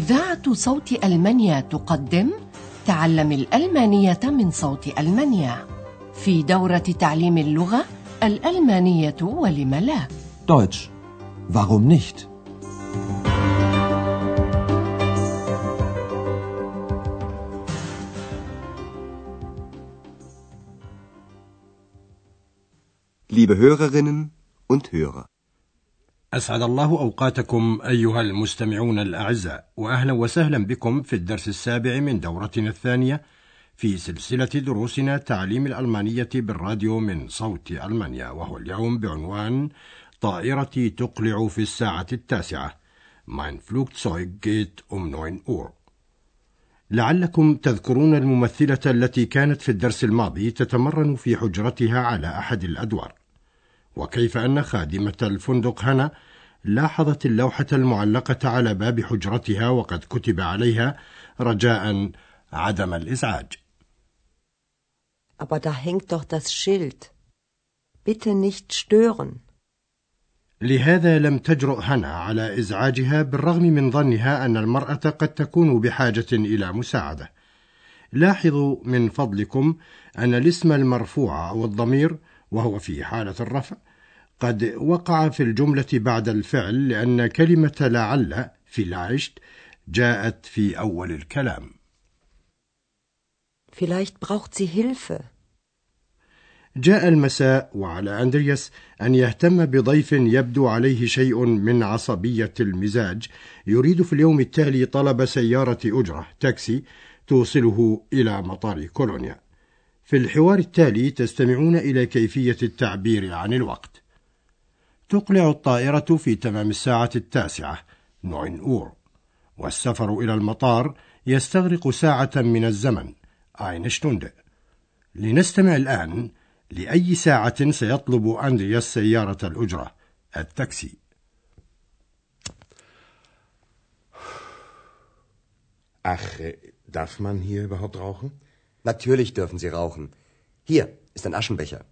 إذاعة صوت ألمانيا تقدم تعلم الألمانية من صوت ألمانيا في دورة تعليم اللغة الألمانية ولم لا Deutsch. Warum nicht? Liebe Hörerinnen und Hörer. أسعد الله أوقاتكم أيها المستمعون الأعزاء وأهلا وسهلا بكم في الدرس السابع من دورتنا الثانية في سلسلة دروسنا تعليم الألمانية بالراديو من صوت ألمانيا وهو اليوم بعنوان طائرتي تقلع في الساعة التاسعة. Mein Flugzeug geht um 9 Uhr. لعلكم تذكرون الممثلة التي كانت في الدرس الماضي تتمرن في حجرتها على أحد الأدوار. وكيف أن خادمة الفندق هنا لاحظت اللوحة المعلقة على باب حجرتها وقد كتب عليها رجاء عدم الإزعاج Aber da hängt doch das Schild. Bitte nicht stören. لهذا لم تجرؤ هنا على إزعاجها بالرغم من ظنها أن المرأة قد تكون بحاجة إلى مساعدة. لاحظوا من فضلكم أن الاسم المرفوع أو الضمير وهو في حالة الرفع قد وقع في الجملة بعد الفعل لأن كلمة لعل في العشت جاءت في أول الكلام. Vielleicht braucht sie Hilfe. جاء المساء وعلى أندرياس أن يهتم بضيف يبدو عليه شيء من عصبية المزاج يريد في اليوم التالي طلب سيارة أجرة تاكسي توصله إلى مطار كولونيا في الحوار التالي تستمعون إلى كيفية التعبير عن الوقت تقلع الطائرة في تمام الساعة التاسعة neun Uhr والسفر إلى المطار يستغرق ساعة من الزمن eine Stunde لنستمع الآن لأي ساعة سيطلب أندرياس سيارة الأجرة التاكسي Ach, darf man hier überhaupt rauchen? Natürlich dürfen Sie rauchen. Hier ist ein Aschenbecher.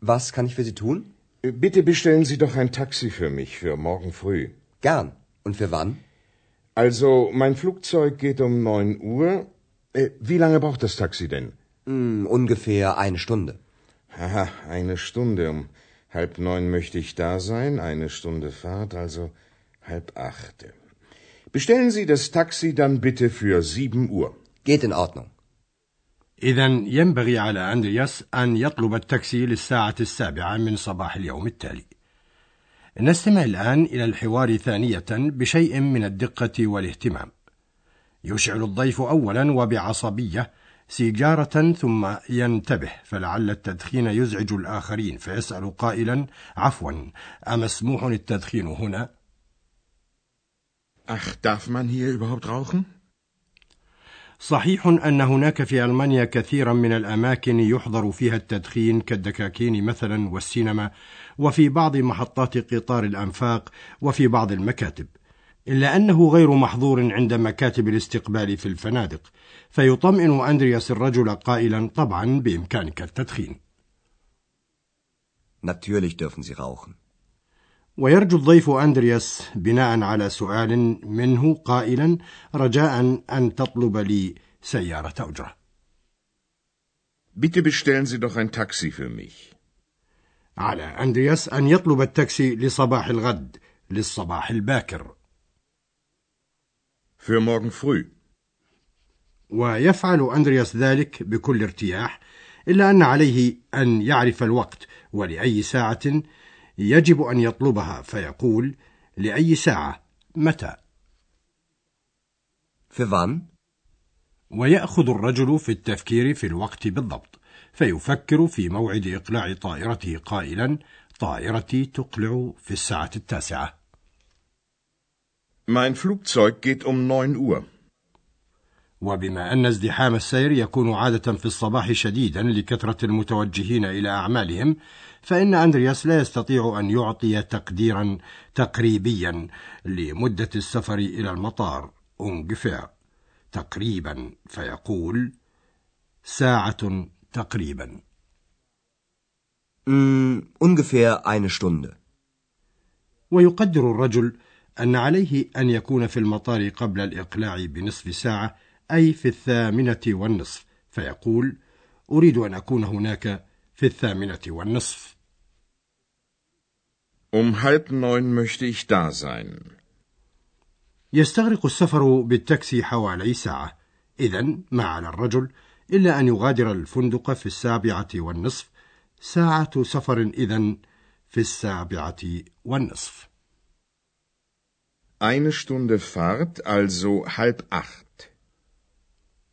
Was kann ich für Sie tun? Bitte bestellen Sie doch ein Taxi für mich für morgen früh. Gern. Und für wann? Also, mein Flugzeug geht um 9 Uhr. Äh, wie lange braucht das Taxi denn? Hm, ungefähr eine Stunde. Haha, eine Stunde. Um halb neun möchte ich da sein. Eine Stunde Fahrt, also halb acht. Bestellen Sie das Taxi dann bitte für sieben Uhr. Geht in Ordnung. إذا ينبغي على أندرياس أن يطلب التاكسي للساعة السابعة من صباح اليوم التالي. نستمع الآن إلى الحوار ثانية بشيء من الدقة والاهتمام. يشعل الضيف أولا وبعصبية سيجارة ثم ينتبه فلعل التدخين يزعج الآخرين فيسأل قائلا عفوا أمسموح التدخين هنا؟ Ach, darf man hier überhaupt rauchen? صحيح أن هناك في ألمانيا كثيرا من الأماكن يحظر فيها التدخين كالدكاكين مثلا والسينما وفي بعض محطات قطار الأنفاق وفي بعض المكاتب إلا أنه غير محظور عند مكاتب الاستقبال في الفنادق فيطمئن أندرياس الرجل قائلا طبعا بإمكانك التدخين Natürlich dürfen Sie rauchen. ويرجو الضيف أندرياس بناء على سؤال منه قائلا رجاء أن تطلب لي سيارة أجرة Bitte bestellen Sie doch ein Taxi für mich. على أندرياس أن يطلب التاكسي لصباح الغد للصباح الباكر Für morgen früh. ويفعل أندرياس ذلك بكل ارتياح إلا أن عليه أن يعرف الوقت ولأي ساعة يجب أن يطلبها فيقول لأي ساعة متى Für wann? ويأخذ الرجل في التفكير في الوقت بالضبط فيفكر في موعد إقلاع طائرته قائلا طائرتي تقلع في الساعة التاسعة Mein Flugzeug geht um 9 Uhr. وبما أن ازدحام السير يكون عادة في الصباح شديدا لكثرة المتوجهين إلى أعمالهم فإن أندرياس لا يستطيع أن يعطي تقديرا تقريبيا لمدة السفر إلى المطار ungefähr تقريبا فيقول ساعة تقريبا ungefähr eine Stunde. ويقدر الرجل أن عليه أن يكون في المطار قبل الإقلاع بنصف ساعة أي في الثامنة والنصف. فيقول أريد أن أكون هناك في الثامنة والنصف. Um halb neun möchte ich da sein. يستغرق السفر بالتاكسي حوالي ساعة. إذا ما على الرجل إلا أن يغادر الفندق في السابعة والنصف. ساعة سفر إذا في السابعة والنصف. Eine Stunde Fahrt, also halb acht.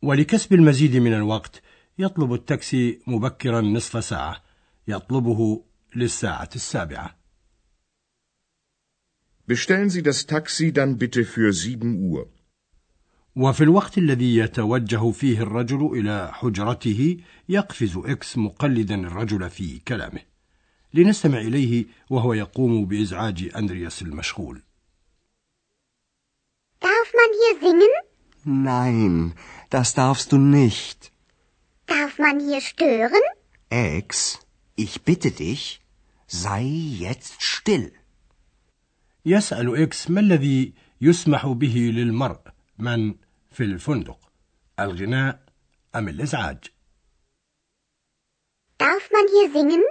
ولكسب المزيد من الوقت يطلب التاكسي مبكرا نصف ساعة يطلبه للساعة السابعة Bestellen Sie das Taxi dann bitte für sieben Uhr. وفي الوقت الذي يتوجه فيه الرجل إلى حجرته يقفز Ex مقلدا الرجل في كلامه لنستمع إليه وهو يقوم بإزعاج أندرياس المشغول Darf man hier singen? Nein, das darfst du nicht. Darf man hier stören? Ex, ich bitte dich, sei jetzt still. يسأل إكس ما الذي يسمح به للمرء من في الفندق الغناء أم الإزعاج Darf man hier singen?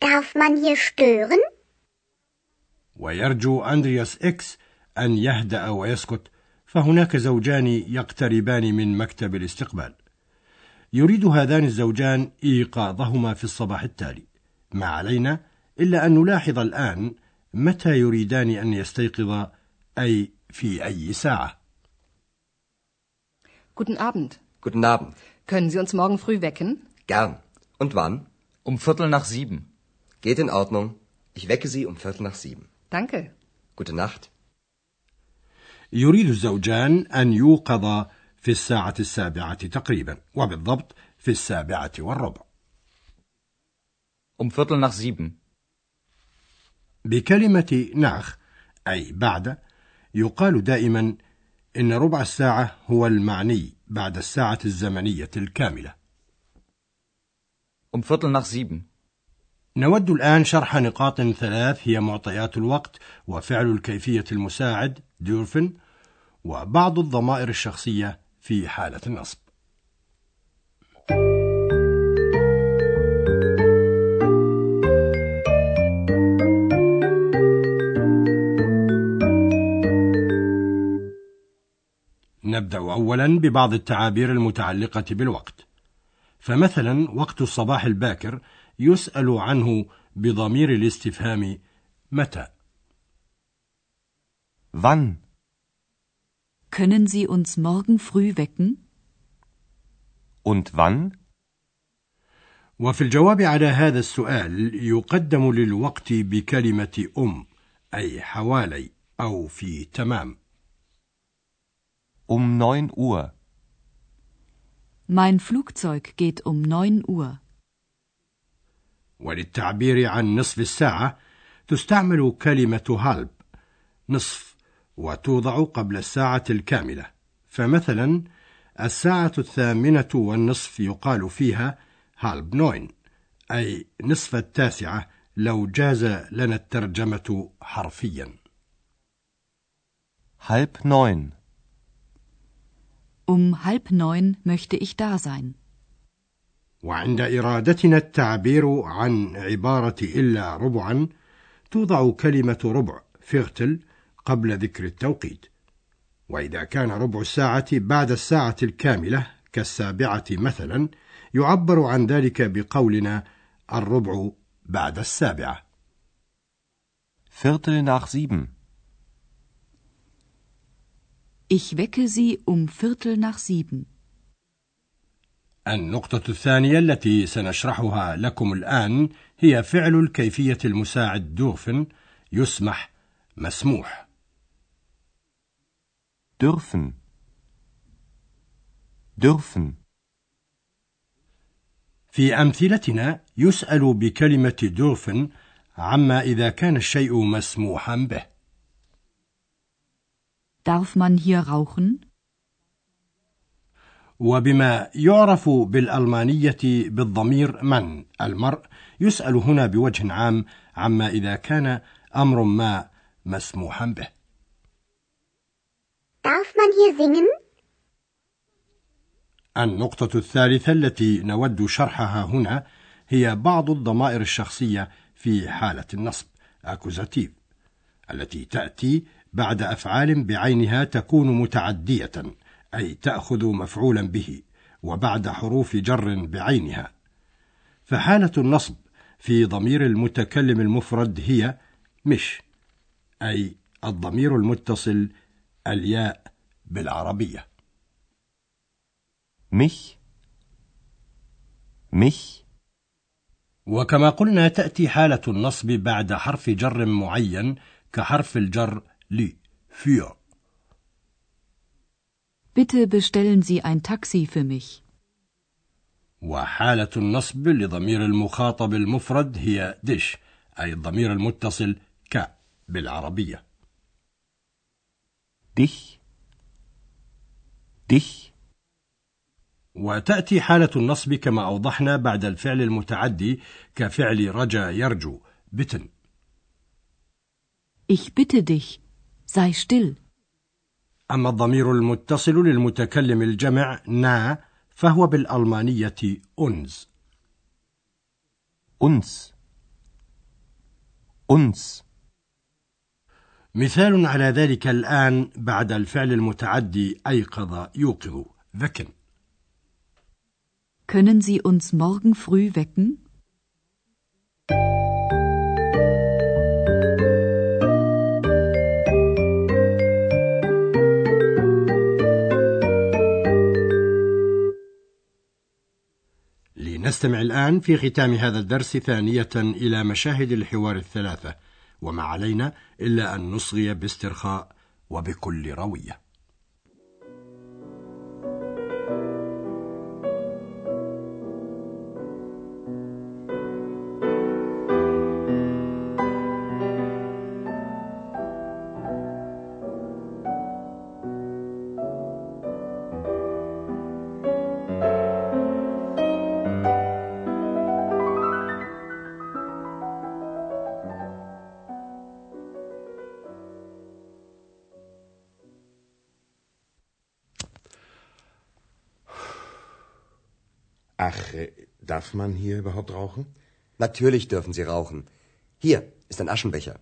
Darf man hier stören? ويرجو أندرياس إكس أن يهدأ ويسكت فهناك زوجان يقتربان من مكتب الاستقبال يريد هذان الزوجان إيقاظهما في الصباح التالي ما علينا إلا أن نلاحظ الآن متى يريدان أن يستيقظا أي في أي ساعة Guten Abend. Guten Abend. Können Sie uns morgen früh wecken? Gern. Und wann? Um Viertel nach sieben. Geht in Ordnung. Ich wecke Sie um Viertel nach sieben. Danke. Gute Nacht. يريد الزوجان أن يوقظا في الساعة السابعة تقريبا وبالضبط في السابعة والربع Um Viertel nach sieben. بكلمة ناخ أي بعد يقال دائما إن ربع الساعة هو المعني بعد الساعة الزمنية الكاملة Um Viertel nach sieben. نود الآن شرح نقاط ثلاث هي معطيات الوقت وفعل الكيفية المساعد دورفن وبعض الضمائر الشخصية في حالة النصب. نبدأ أولا ببعض التعابير المتعلقة بالوقت. فمثلا وقت الصباح الباكر يسأل عنه بضمير الاستفهام متى Wann? Können Sie uns morgen früh wecken? Und wann? وفي الجواب على هذا السؤال يقدم للوقت بكلمة أم أي حوالي أو في تمام Um neun Uhr. Mein Flugzeug geht um 9 Uhr. وللتعبير عن نصف الساعة تستعمل كلمة هالب نصف وتوضع قبل الساعة الكاملة فمثلا الساعة الثامنة والنصف يقال فيها هالب نوين أي نصف التاسعة لو جاز لنا الترجمة حرفيا Halb neun. Um halb neun möchte ich da sein. وعند إرادتنا التعبير عن عبارة إلا ربعا توضع كلمة ربع فيرتل قبل ذكر التوقيت وإذا كان ربع الساعة بعد الساعة الكاملة كالسابعة مثلا يعبر عن ذلك بقولنا الربع بعد السابعة Viertel nach sieben. Ich wecke Sie um Viertel nach sieben. النقطة الثانية التي سنشرحها لكم الآن هي فعل الكيفية المساعد دوفن يسمح مسموح Dürfen. Dürfen. في أمثلتنا يسأل بكلمة دورفن عما إذا كان الشيء مسموحا به Darf man hier rauchen? وبما يعرف بالألمانية بالضمير من؟ المرء. يسأل هنا بوجه عام عما إذا كان أمر ما مسموحا به. Darf man hier singen? النقطة الثالثة التي نود شرحها هنا هي بعض الضمائر الشخصية في حالة النصب أكوزاتيف التي تأتي بعد أفعال بعينها تكون متعدية. أي تأخذ مفعولا به وبعد حروف جر بعينها. فحالة النصب في ضمير المتكلم المفرد هي مش أي الضمير المتصل الياء بالعربية. mich mich وكما قلنا تأتي حالة النصب بعد حرف جر معين كحرف الجر لي für Bitte bestellen Sie ein Taxi für mich. وحالة النصب لضمير المخاطب المفرد هي دش أي الضمير المتصل ك بالعربية dich dich وتأتي حالة النصب كما أوضحنا بعد الفعل المتعدي كفعل رجا يرجو بتن Ich bitte dich, sei still. أما الضمير المتصل للمتكلم الجمع نا فهو بالألمانية أنز uns uns مثال على ذلك الآن بعد الفعل المتعدي أيقظ يوقظ. ذكن. Können Sie uns morgen früh wecken? لنستمع الآن في ختام هذا الدرس ثانية إلى مشاهد الحوار الثلاثة وما علينا إلا أن نصغي باسترخاء وبكل روية. Ach, äh, darf man hier überhaupt rauchen? Natürlich dürfen Sie rauchen. Hier ist ein Aschenbecher.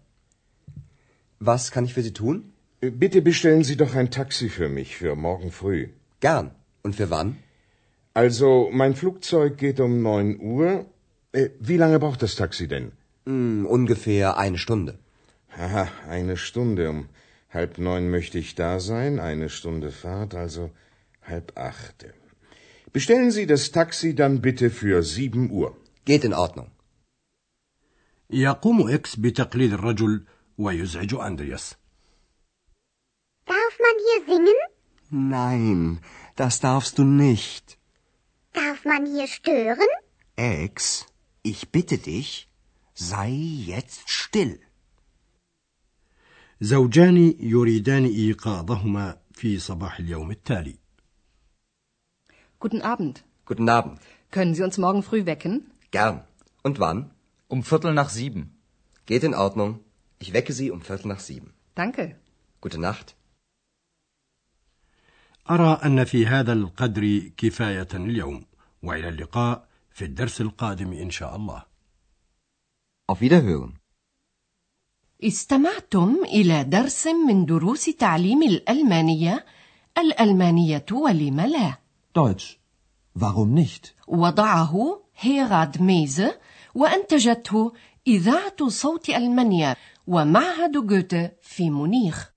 Was kann ich für Sie tun? Äh, Bitte bestellen Sie doch ein Taxi für mich für morgen früh. Gern. Und für wann? Also, mein Flugzeug geht um neun Uhr. Äh, wie lange braucht das Taxi denn? Hm, ungefähr eine Stunde. Haha, eine Stunde. Um halb neun möchte ich da sein. Eine Stunde Fahrt, also halb acht. Bestellen Sie das Taxi dann bitte für sieben Uhr. Geht in Ordnung. يقوم إكس بتقليد الرجل ويزعج أندرياس Darf man hier singen? Nein, das darfst du nicht. Darf man hier stören? Ex, ich bitte dich, sei jetzt still. زوجان يريدان إيقاظهما في صباح اليوم التالي Guten Abend. Guten Abend. Können Sie uns morgen früh wecken? Gern. Und wann? Um Viertel nach sieben. Geht in Ordnung. Ich wecke Sie um Viertel nach sieben. Danke. Gute Nacht. أرى أن في هذا القدر كفاية اليوم وإلى اللقاء في الدرس القادم إن شاء الله Auf Wiederhören. استمعتم إلى درس من دروس تعليم الألمانية الألمانية ولم لا Deutsch. Warum nicht? وضعه هيراد ميزة وأنتجته إذاعة صوت ألمانيا ومعهد جوته في مونيخ